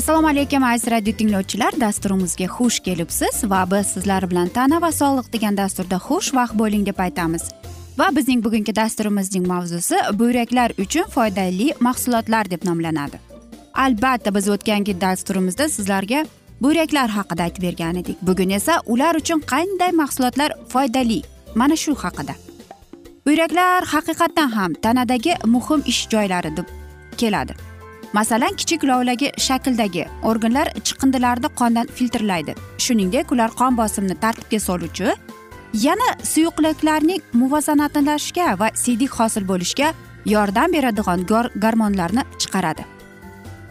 assalomu alaykum aziz radio tinglovchilar. Dasturimizga xush kelibsiz va biz sizlar bilan tana va sog'liq degan dasturda xushvaqt bo'ling deb aytamiz. Va bizning bugungi dasturimizning mavzusi buyraklar uchun foydali mahsulotlar deb nomlanadi. Albatta biz o'tgangi dasturimizda sizlarga buyraklar haqida aytib bergan edik. Bugun esa ular uchun qanday mahsulotlar foydali? Mana shu haqida. Buyraklar haqiqatdan ham tanadagi muhim ish joylari deb keladi. Masalan kichik lovlagi shakldagi organlar chiqindilarni qondan filtrlaydi. Shuningdek ular qon bosimini tartibga soluvchi yana suyuqliklarning muvozanatlashga va siydik hosil bo'lishga yordam beradigan gormonlarni chiqaradi.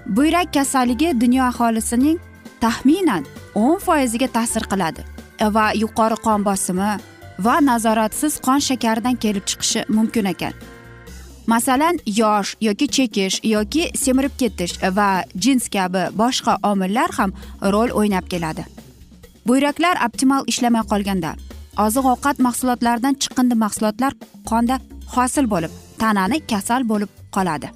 Buyrak kasalligi dunyo aholisining taxminan o'n foiziga ta'sir qiladi va yuqori qon bosimi va nazoratsiz qon shakaridan kelib chiqishi mumkin ekan. Masalan yosh yoki chekish yoki semirib ketish va jins kabi boshqa omillar ham rol o'ynab keladi. Buyraklar optimal ishlamay qolganda oziq ovqat mahsulotlaridan chiqindi mahsulotlar qonda hosil bo'lib tanani kasal bo'lib qoladi.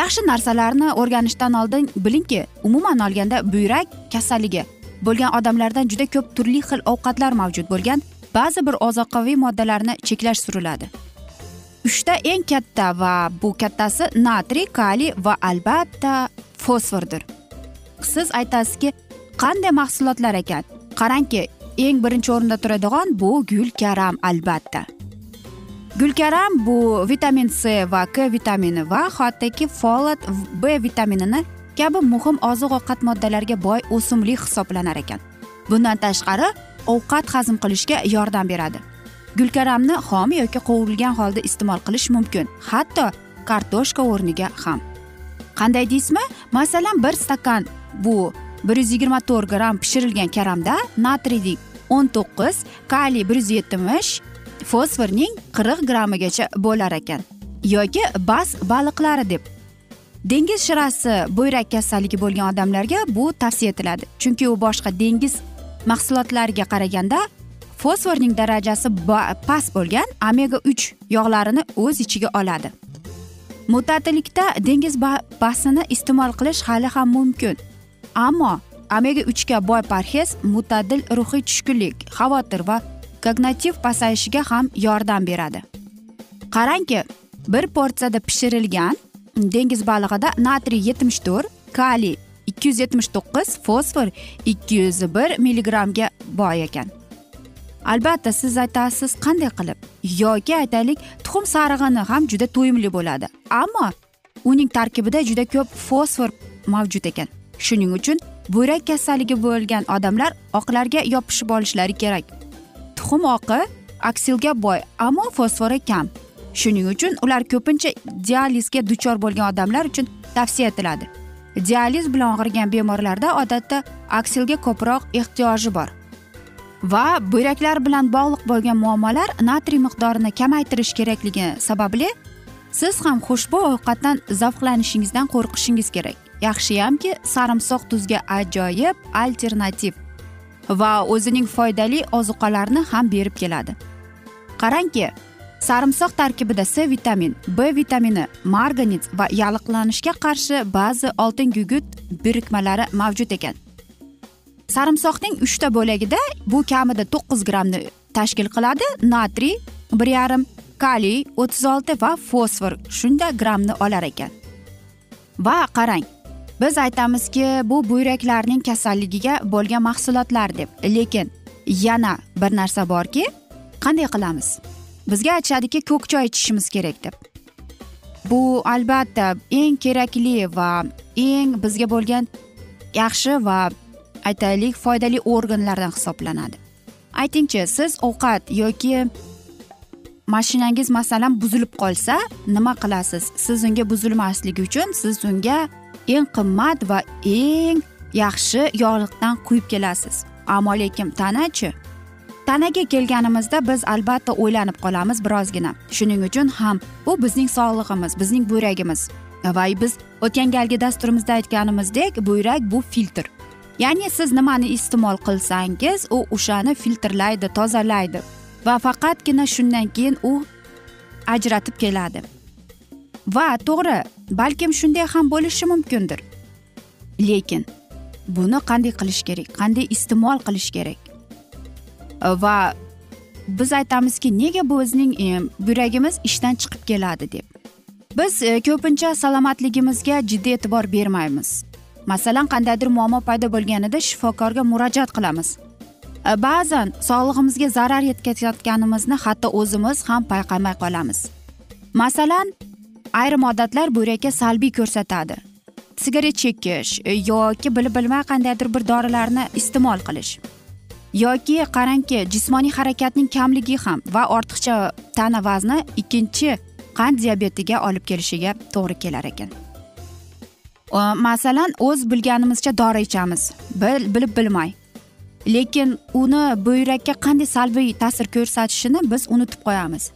Yaxshi narsalarni o'rganishdan oldin bilingki umuman olganda buyrak kasalligi bo'lgan odamlardan juda ko'p turli xil ovqatlar mavjud bo'lgan ba'zi bir ozuqaviy moddalarni cheklash suriladi. Uchta eng katta va bu kattasi natriy kaliy va albatta fosfordir. Siz aytasizki qanday mahsulotlar ekan? Qarangki eng birinchi o'rinda turadigan bu gulkaram albatta. Gulkaram bu vitamin c va k vitamini va hattoki folat b vitaminini kabi muhim oziq ovqat moddalariga boy o'simlik hisoblanar ekan. Bundan tashqari ovqat hazm qilishga yordam beradi. Gulkaramni xom yoki qovurilgan holda iste'mol qilish mumkin hatto kartoshka o'rniga ham. Qanday deysizmi? Masalan bir stakan bu bir yuz yigirma to'rt gramm pishirilgan karamda natriyning o'n to'qqiz kaliy bir yuz yetmish fosforning qirq grammigacha bo'lar ekan yoki bas baliqlari deb. Dengiz shirasi buyrak kasalligi bo'lgan odamlarga bu tavsiya etiladi chunki u boshqa dengiz mahsulotlariga qaraganda fosforning darajasi past bo'lgan omega uch yog'larini o'z ichiga oladi. Mutatilikda dengiz basini iste'mol qilish hali ham mumkin. Ammo omega uchga boy parhez mutadil ruhiy tushkunlik xavotir va kognitiv pasayishiga ham yordam beradi. Qarangki bir porsiyada pishirilgan dengiz balig'ida natriy yetmish to'rt kaliy ikki yuz yetmish to'qqiz fosfor ikki yuz bir milligrammga boy ekan. Albatta siz aytasiz qanday qilib? Yoki aytaylik tuxum sarig'ini ham juda to'yimli bo'ladi. Ammo uning tarkibida juda ko'p fosfor mavjud ekan. Shuning uchun buyrak kasalligi bo'lgan odamlar oqlarga yopishib olishlari kerak. Tuxum oqi aksilga boy ammo fosfori kam. Shuning uchun ular ko'pincha dializga duchor bo'lgan odamlar uchun tavsiya etiladi. Dializ bilan og'rigan bemorlarda odatda aksilga ko'proq ehtiyoji bor. Va buyraklar bilan bog'liq bo'lgan muammolar natriy miqdorini kamaytirish kerakligi sababli siz ham xushbo ovqatdan zavqlanishingizdan qo'rqishingiz kerak. Yaxshiyamki sarimsoq tuzga ajoyib alternativ va o'zining foydali ozuqalarni ham berib keladi. Qarangki sarimsoq tarkibida c vitamin b vitamini marganiz va yalliqlanishga qarshi ba'zi oltin gugut birikmalari mavjud ekan. Sarimsoqning uchta bo'lagida bu kamida to'qqiz grammni tashkil qiladi. Natriy bir yarim kaliy o'ttiz olti va fosfor shunda grammni olar ekan. Va qarang biz aytamizki bu buyraklarning kasalligiga bo'lgan mahsulotlar deb. Lekin yana bir narsa borki qanday qilamiz? Bizga aytishadiki ko'k choy ichishimiz kerak deb. Bu albatta eng kerakli va eng bizga bo'lgan yaxshi va aytaylik foydali organlardan hisoblanadi. Aytingchi siz ovqat yoki mashinangiz masalan buzilib qolsa nima qilasiz? Siz unga buzilmasligi uchun siz unga eng qimmat va eng yaxshi yog'liqdan quyib kelasiz. Ammo lekin tanachi? Tanaga kelganimizda biz albatta o'ylanib qolamiz birozgina. Shuning uchun ham bu bizning sog'lig'imiz bizning buyrakimiz va biz o'tgan galgi dasturimizda aytganimizdek buyrak bu filtr. Ya'ni siz nimani iste'mol qilsangiz u o'shani filtrlaydi tozalaydi. Va faqatgina shundan keyin u ajratib keladi. Va to'g'ri balkim shunday ham bo'lishi mumkindir. Lekin buni qanday qilish kerak qanday iste'mol qilish kerak? Va biz aytamizki nega bizning e, yuragimiz ishdan chiqib keladi deb. Biz e, ko'pincha salomatligimizga jiddiy e'tibor bermaymiz. Masalan qandaydir muammo paydo bo'lganida shifokorga murojaat qilamiz. E, ba'zan sog'lig'imizga zarar yetkazayotganimizni hatto o'zimiz ham payqamay qolamiz. Masalan ayrim odatlar buyrakka salbiy ko'rsatadi. Sigaret chekish e, yoki bilib bilmay qandaydir bir dorilarni iste'mol qilish yoki qarangki jismoniy harakatning kamligi ham va ortiqcha tana vazni ikkinchi qand diabetiga olib kelishiga to'g'ri kelar ekan. Э, masalan o'z bilganimizcha dori ichamiz. Bilib bilmay. Lekin uni buyrakka qanday salbiy ta'sir ko'rsatishini biz unutib qo'yamiz.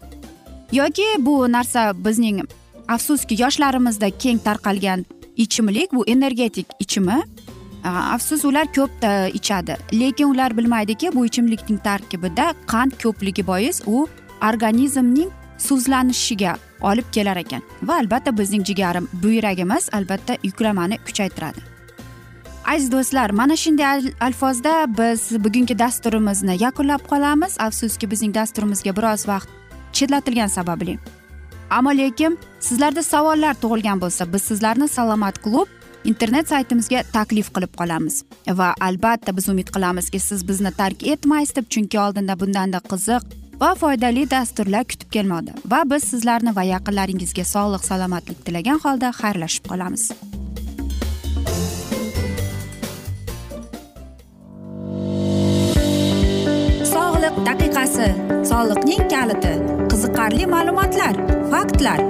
Yoki bu narsa bizning afsuski yoshlarimizda keng tarqalgan ichimlik bu energetik ichimi? Э, afsus ular ko'p ichadi. Lekin ular bilmaydiki bu ichimlikning tarkibida qand ko'pligi bois u organizmning suvlanishiga olib kelar ekan. Va albatta bizning jigarim buyragimiz albatta yuklamani kuchaytiradi. Aziz do'stlar mana shunday alfozda biz bugungi dasturimizni yakunlab qolamiz. Afsuski bizning dasturimizga biroz vaqt chetlatilgani sababli. Ammo lekin sizlarda savollar tug'ilgan bo'lsa biz sizlarni salomat klub internet saytimizga taklif qilib qolamiz. Va albatta biz umid qilamizki siz bizni tark etmaysiz deb chunki oldinda bundanda qiziq va foydali dasturlar kutib kelmoqda va biz sizlarni va yaqinlaringizga sog'lik salomatlik tilagan holda xayrlashib qolamiz. Sog'liq daqiqasi soliqning kaliti qiziqarli ma'lumotlar faktlar.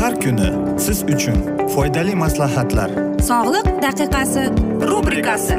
Har kuni siz uchun foydali maslahatlar. Sog'liq daqiqasi rubrikasi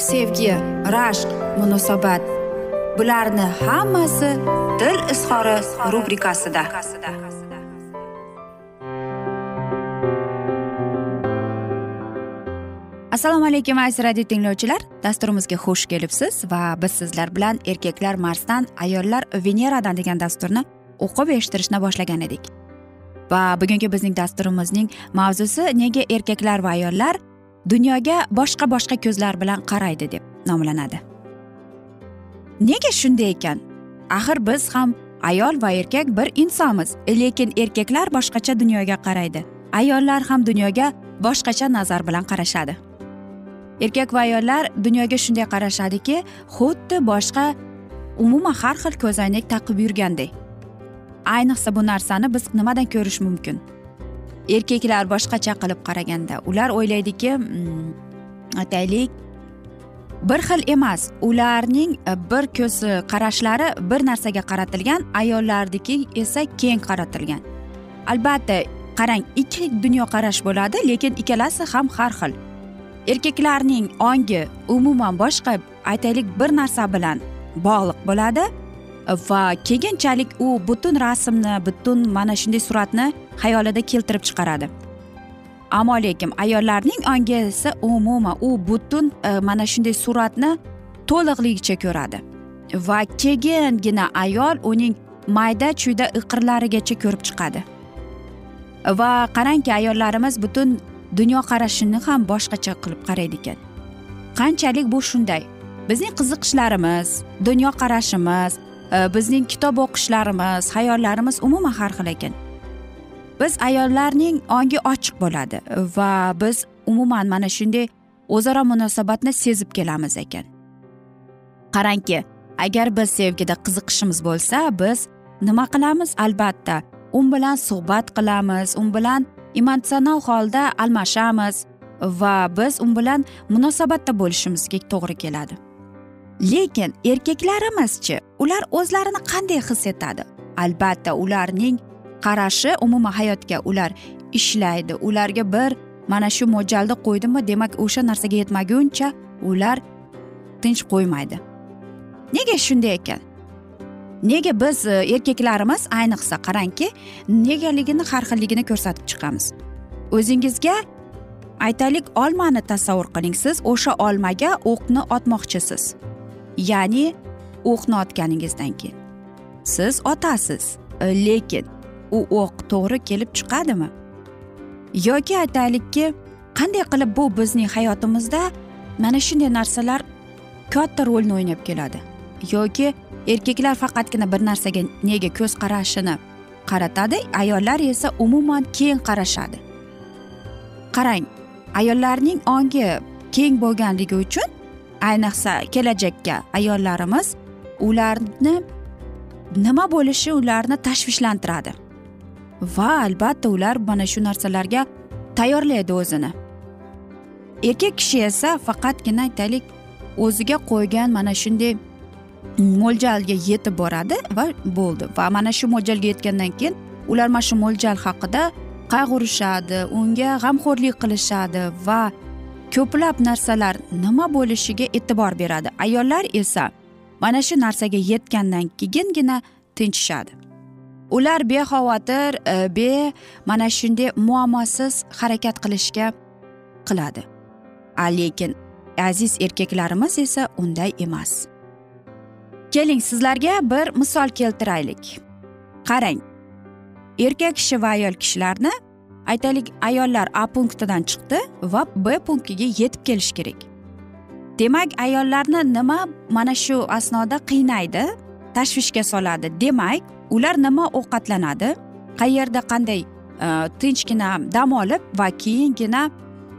sevgi rashq munosabat. Bularni hammasi dil izhori rubrikasida. Assalomu alaykum aziz radio tinglovchilar. Dasturimizga xush kelibsiz va biz sizlar bilan erkaklar marsdan ayollar veneradan degan dasturni o'qib eshittirishni boshlagan edik. Va bugungi bizning dasturimizning mavzusi nega erkaklar va ayollar dunyoga boshqa boshqa ko'zlar bilan qaraydi deb nomlanadi. Nega shunday ekan? Axir biz ham ayol va erkak bir insonmiz lekin erkaklar boshqacha dunyoga qaraydi. Ayollar ham dunyoga boshqacha nazar bilan qarashadi. Erkak va ayollar dunyoga shunday qarashadiki xuddi boshqa umuman har xil ko'zoynak taqib yurgandek. Ayniqsa bu narsani biz nimadan ko'rish mumkin? Erkaklar boshqacha qilib qaraganda ular o'ylaydiki hmm, aytaylik bir xil emas ularning e, bir ko'zi qarashlari bir narsaga qaratilgan ayollarniki esa keng qaratilgan. Albatta qarang ikki dunyoqarash bo'ladi lekin ikkalasi ham har xil. Erkaklarning ongi umuman boshqa aytaylik bir narsa bilan bog'liq bo'ladi va keyinchalik u butun rasmni butun mana shunday suratni xayolida keltirib chiqaradi. Ammo lekin ayollarning ongi esa umuman u butun e, mana shunday suratni to'liqligicha ko'radi. Va keyingina ayol uning mayda chuyda iqirlarigacha ko'rib chiqadi. Va qarangki ayollarimiz butun dunyoqarashini ham boshqacha qilib qaraydi ekan. Qanchalik bu shunday? Bizning qiziqishlarimiz dunyoqarashimiz e, bizning kitob o'qishlarimiz xayollarimiz umuman har xil ekan. Biz ayollarning ongi ochiq bo'ladi va biz umuman mana shunday o'zaro munosabatni sezib kelamiz ekan. Qarangki agar biz sevgida qiziqishimiz bo'lsa biz nima qilamiz? Albatta u bilan suhbat qilamiz u bilan emotsional holda almashamiz va biz u bilan munosabatda bo'lishimizga to'g'ri keladi. Lekin erkaklarimizchi ular o'zlarini qanday his etadi? Albatta ularning qarashi umuman hayotga ular ishlaydi. Ularga bir mana shu mo'ljalda qo'ydimi demak o'sha narsaga yetmaguncha ular tinch qo'ymaydi. Nega shunday ekan? Nega biz e, erkaklarimiz ayniqsa qarangki negaligini har xilligini ko'rsatib chiqamiz. O'zingizga aytaylik olmani tasavvur qiling. Siz o'sha olmaga o'qni otmoqchisiz. Ya'ni o'qni otganingizdan keyin. Siz otasiz. Lekin u o'q to'g'ri kelib chiqadimi? Yoki aytaylikki qanday qilib bu bizning hayotimizda mana shunday narsalar katta rolni o'ynab keladi? Yoki erkaklar faqatgina bir narsaga nega ko'z qarashini qaratadi ayollar esa umuman keng qarashadi? Qarang ayollarning ongi keng bo'lganligi uchun ayniqsa kelajakka ayollarimiz ularni nima bo'lishi ularni tashvishlantiradi. Va albatta ular mana shu narsalarga tayyorlaydi o'zini. Erkak kishi esa faqatgina aytaylik o'ziga qo'ygan mana shunday mo'ljalga yetib boradi va bo'ldi. Va mana shu mo'ljalga yetgandan keyin ular mana shu mo'ljal haqida qayg'urishadi unga g'amxo'rlik qilishadi va ko'plab narsalar nima bo'lishiga e'tibor beradi. Ayollar esa mana shu narsaga yetgandan keyingina tinchishadi. Ular bexavotir e, be mana shunday muammosiz harakat qilishga qiladi. A lekin aziz erkaklarimiz esa unday emas. Keling sizlarga bir misol keltiraylik. Qarang erkak kishi va ayol kishilarni aytaylik ayollar a punktidan chiqdi va b punktiga yetib kelish kerak. Demak ayollarni nima mana shu asnoda qiynaydi tashvishga soladi. Demak ular nima ovqatlanadi qayerda qanday e, tinchgina dam olib va keyingina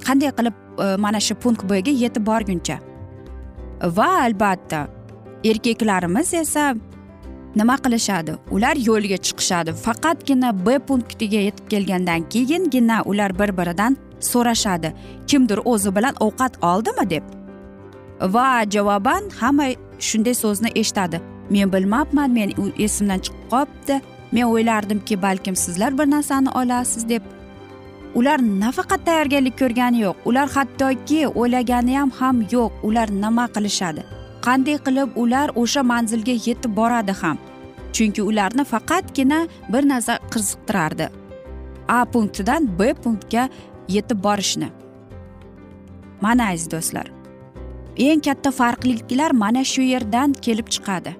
qanday qilib e, mana shu punkt bga yetib borguncha. Va albatta erkaklarimiz esa nima qilishadi? Ular yo'lga chiqishadi. Faqatgina b punktiga yetib kelgandan keyingina ular bir biridan so'rashadi. Kimdir o'zi bilan ovqat oldimi deb. Va javoban hamma shunday so'zni eshitadi. Men bilmabman men esimdan chiqib qolibdi. Men o'ylardimki balkim sizlar bir narsani olasiz deb. Ular nafaqat tayyorgarlik ko'rgani yo'q. Ular hattoki o'ylagani ham ham yo'q. Ular nima qilishadi? Qanday qilib ular o'sha manzilga yetib boradi ham? Chunki ularni faqatgina bir narsa qiziqtirardi. A punktidan b punktga yetib borishni. Mana aziz do'stlar. Eng katta farqliliklar mana shu yerdan kelib chiqadi.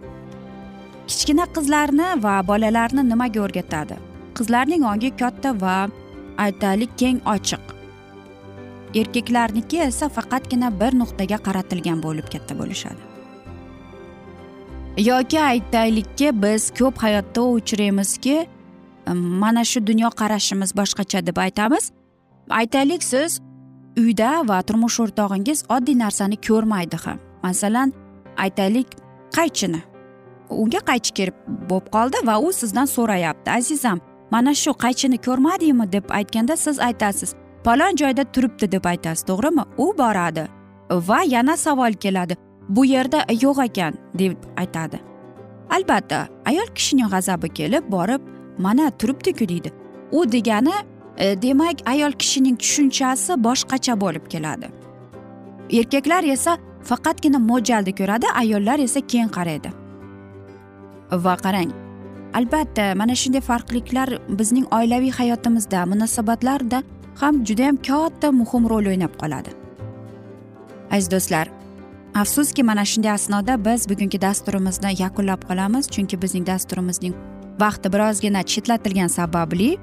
Kichkina qizlarni va bolalarni nimaga o'rgatadi? Qizlarning ongi katta va aytaylik keng ochiq. Erkaklarniki esa faqatgina bir nuqtaga qaratilgan bo'lib katta bo'lishadi. Yoki aytaylikki biz ko'p hayotda uchraymizki mana shu dunyoqarashimiz boshqacha deb aytamiz. Aytaylik siz uyda va turmush o'rtog'ingiz oddiy narsani ko'rmaydi ham. Masalan aytaylik qaychini? Unga qaychi kelib bo'lib qoldi va u sizdan so'rayapti azizam mana shu qaychini ko'rmadingmi deb aytganda siz aytasiz palon joyda turibdi deb aytasiz to'g'rimi? U boradi va yana savol keladi bu yerda yo'q ekan deb aytadi. Albatta ayol kishining g'azabi kelib borib mana turibdiku deydi. U degani e, demak ayol kishining tushunchasi boshqacha bo'lib keladi. Erkaklar esa faqatgina mo'ljalni ko'radi ayollar esa keng qaraydi. Va qarang. Albatta mana shunday farqliklar bizning oilaviy hayotimizda munosabatlarda ham judayam katta muhim rol o'ynab qoladi. Aziz do'stlar afsuski mana shunday asnoda biz bugungi dasturimizni yakunlab qolamiz chunki bizning dasturimizning vaqti birozgina chetlatilgani sababli.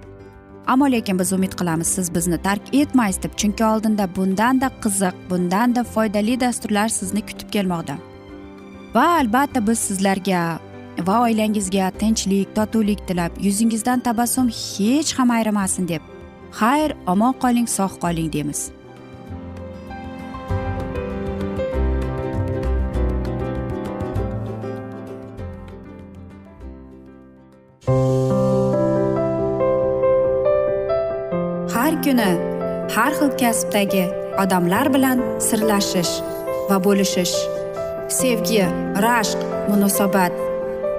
Ammo lekin biz umid qilamiz siz bizni tark etmaysiz deb chunki oldinda bundanda qiziq bundanda foydali dasturlar sizni kutib kelmoqda. Va albatta biz sizlarga va oilangizga tinchlik totuvlik tilab yuzingizdan tabassum hech ham ayrimasin deb. Xayr omon qoling sog' qoling deymiz. Har kuni har xil kasbdagi odamlar bilan sirlashish va bo'lishish. Sevgi rashq munosabat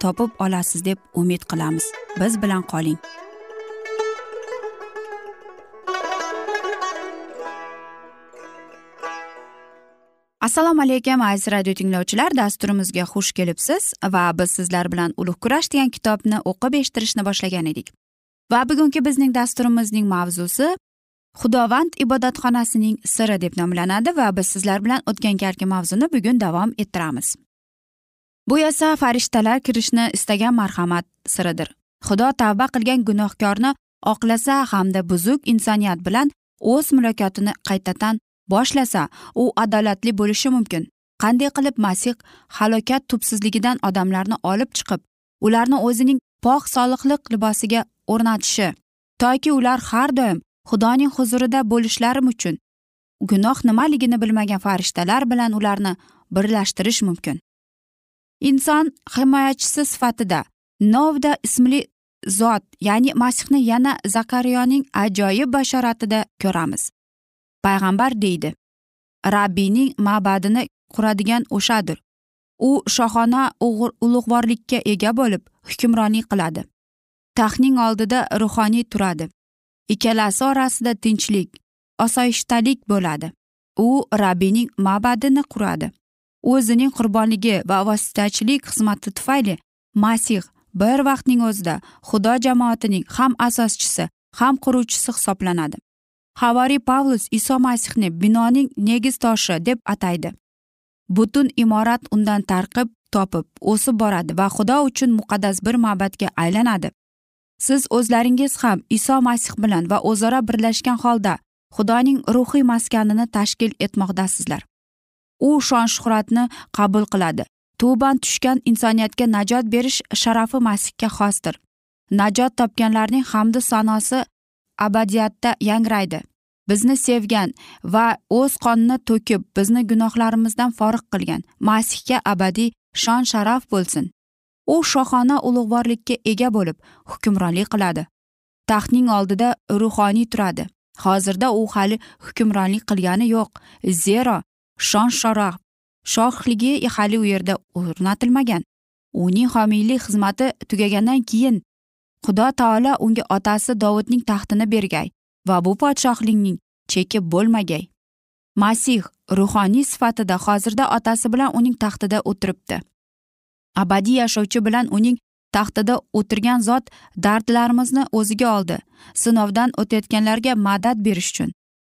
topib olasiz deb umid qilamiz. Biz bilan qoling. Assalomu alaykum aziz radio tinglovchilar. Dasturimizga xush kelibsiz va biz sizlar bilan ulug' kurash degan kitobni o'qib eshittirishni boshlagan edik. Va bugungi bizning dasturimizning mavzusi xudovand ibodatxonasining siri deb nomlanadi va biz sizlar bilan o'tgan galgi mavzuni bugun davom ettiramiz. Bu esa farishtalar kirishni istagan marhamat siridir. Xudo tavba qilgan gunohkorni oqlasa hamda buzuk insoniyat bilan o'z muloqotini qaytadan boshlasa u adolatli bo'lishi mumkin. Qanday qilib masih halokat tubsizligidan odamlarni olib chiqib ularni o'zining pok soliqliq libosiga o'rnatishi toki ular har doim xudoning huzurida bo'lishlari uchun gunoh nimaligini bilmagan farishtalar bilan ularni birlashtirish mumkin. Inson himoyachisi sifatida novda ismli zot ya'ni masihni yana zakariyoning ajoyib bashoratida ko'ramiz. Payg'ambar deydi rabbiyning ma'badini quradigan o'shadir. U shohona ulug'vorlikka ega bo'lib hukmronlik qiladi. Taxtning oldida ruhoniy turadi. Ikkalasi orasida tinchlik osoyishtalik bo'ladi. U rabbiyning ma'badini quradi. O'zining qurbonligi va vositachilik xizmati tufayli masih bir vaqtning o'zida xudo jamoatining ham asoschisi ham quruvchisi hisoblanadi. Havoriy pavlus iso masihni binoning negiz toshi deb ataydi. Butun imorat undan tarqib topib o'sib boradi va xudo uchun muqaddas bir ma'batga aylanadi. Siz o'zlaringiz ham iso masih bilan va o'zaro birlashgan holda xudoning ruhiy maskanini tashkil etmoqdasizlar. U shon shuhratni qabul qiladi. Tuban tushgan insoniyatga najot berish sharafi masihga xosdir. Najot topganlarning hamdu sanosi abadiyatda yangraydi. Bizni sevgan va o'z qonini to'kib bizni gunohlarimizdan forig qilgan masihga abadiy shon sharaf bo'lsin. U shohona ulug'vorlikka ega bo'lib hukmronlik qiladi. Taxtning oldida ruhoniy turadi. Hozirda u hali hukmronlik qilgani yo'q zero shon sharaf shohligi hali u yerda o'rnatilmagan. Uning homiylik xizmati tugagandan keyin xudo taolo unga otasi dovudning taxtini bergay va bu podshohlikning cheki bo'lmagay. Masih ruhoniy sifatida hozirda otasi bilan uning taxtida o'tiribdi. Abadiy yashovchi bilan uning taxtida o'tirgan zot dardlarimizni o'ziga oldi. Sinovdan o'tayotganlarga madad berish uchun.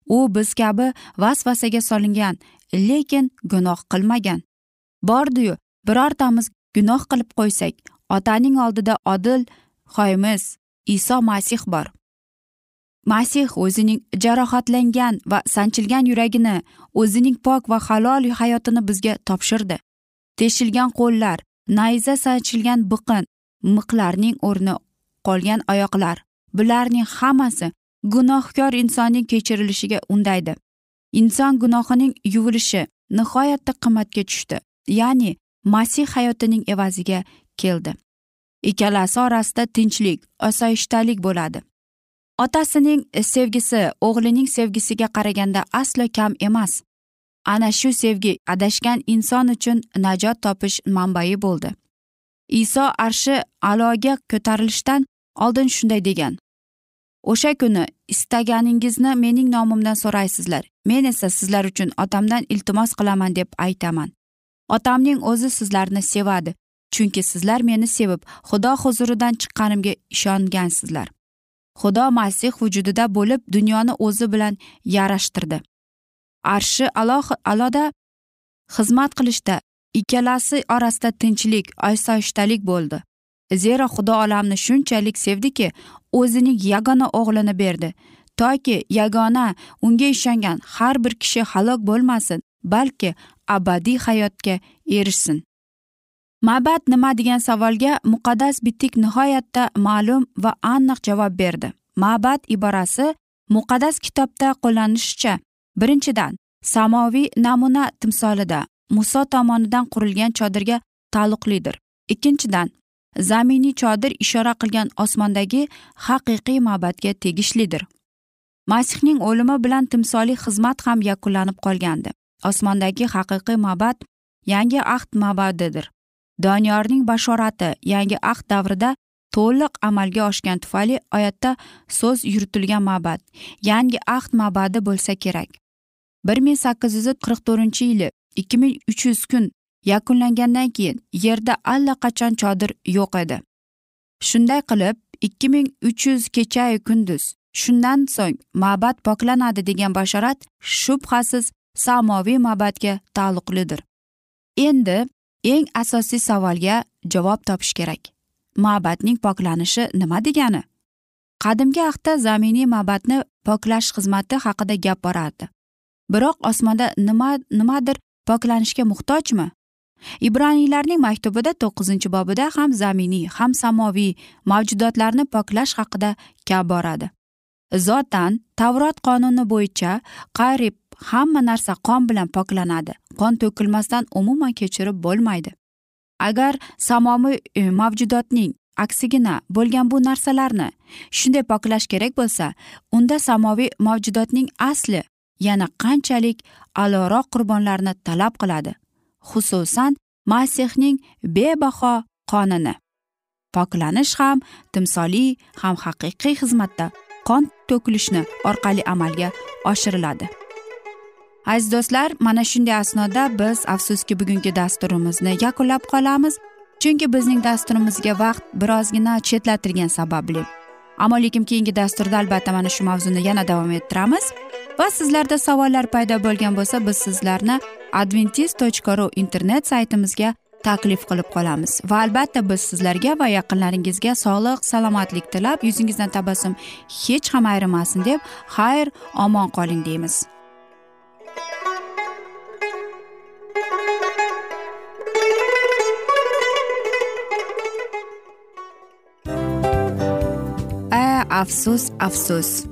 U biz kabi vasvasaga solingan lekin gunoh qilmagan. Bordiyu birortamiz gunoh qilib qo'ysak otaning oldida odil hoyimiz iso masih bor. Masih o'zining jarohatlangan va sanchilgan yuragini o'zining pok va halol hayotini bizga topshirdi. Teshilgan qo'llar nayza sanchilgan biqin miqlarning o'rni qolgan oyoqlar bularning hammasi gunohkor insonning kechirilishiga undaydi. Inson gunohining yuvilishi nihoyatda qimmatga tushdi ya'ni masih hayotining evaziga keldi. Ikkalasi orasida tinchlik osoyishtalik bo'ladi. Otasining sevgisi o'g'lining sevgisiga qaraganda aslo kam emas. Ana shu sevgi adashgan inson uchun najot topish manbai bo'ldi. Iso arshi aloga ko'tarilishdan oldin shunday degan. O'sha kuni istaganingizni mening nomimdan so'raysizlar. Men esa sizlar uchun otamdan iltimos qilaman deb aytaman. Otamning o'zi sizlarni sevadi chunki sizlar meni sevib xudo huzuridan chiqqanimga ishongansizlar. Xudo masih vujudida bo'lib dunyoni o'zi bilan yarashtirdi. Arshi aloda xizmat qilishda ikkalasi orasida tinchlik osoyishtalik bo'ldi. Zero xudo olamni shunchalik sevdiki o'zining yagona o'g'lini berdi. Toki yagona unga ishongan har bir kishi halok bo'lmasin balki abadiy hayotga erishsin. Ma'bad nima degan savolga muqaddas bitik nihoyatda ma'lum va aniq javob berdi. Ma'bad iborasi muqaddas kitobda qo'llanishicha birinchidan samoviy namuna timsolida muso tomonidan qurilgan chodirga taalluqlidir. Ikkinchidan zaminiy chodir ishora qilgan osmondagi haqiqiy ma'badga tegishlidir. Masihning o'limi bilan timsoliy xizmat ham yakunlanib qolgandi. Osmondagi haqiqiy ma'bad yangi ahd ma'badidir. Doniyorning bashorati yangi ahd davrida to'liq amalga oshgan tufayli oyatda so'z yuritilgan ma'bad yangi ahd ma'badi bo'lsa kerak. bir ming sakkiz yuz qirq to'rtinchi yili ikki ming uch yuz kun yakunlangandan keyin yerda allaqachon chodir yo'q edi. Shunday qilib ikki ming uch yuz kechayu kunduz shundan so'ng ma'bad poklanadi degan bashorat shubhasiz samoviy ma'badga taalluqlidir. Endi eng asosiy savolga javob topish kerak. Ma'badning poklanishi nima degani? Qadimgi ahdda zaminiy ma'badni poklash xizmati haqida gap borardi. Biroq osmonda nima nimadir poklanishga muhtojmi? Ibraniylarning maktubida to'qqizinchi bobida ham zaminiy ham samoviy mavjudotlarni poklash haqida gap boradi. Zotan tavrot qonuni bo'yicha qarib hamma narsa qon bilan poklanadi. Qon to'kilmasdan umuman kechirib bo'lmaydi. Agar samoviy e, mavjudotning aksigina bo'lgan bu narsalarni shunday poklash kerak bo'lsa unda samoviy mavjudotning asli yana qanchalik a'loroq qurbonlarni talab qiladi? Xususan masihning bebaho qonini. Poklanish ham timsoliy ham haqiqiy xizmatda qon to'kilishni orqali amalga oshiriladi. Aziz do'stlar mana shunday asnoda biz afsuski bugungi dasturimizni yakunlab qolamiz chunki bizning dasturimizga vaqt birozgina chetlatilgani sababli. Ammo lekin keyingi dasturda albatta mana shu mavzuni yana davom ettiramiz. Va sizlarda savollar paydo bo'lgan bo'lsa biz sizlarni adventis tochka ru internet saytimizga taklif qilib qolamiz. Va albatta biz sizlarga va yaqinlaringizga sog'lik salomatlik tilab yuzingizdan tabassum hech ham ayrimasin deb xayr omon qoling deymiz. Afsus afsus.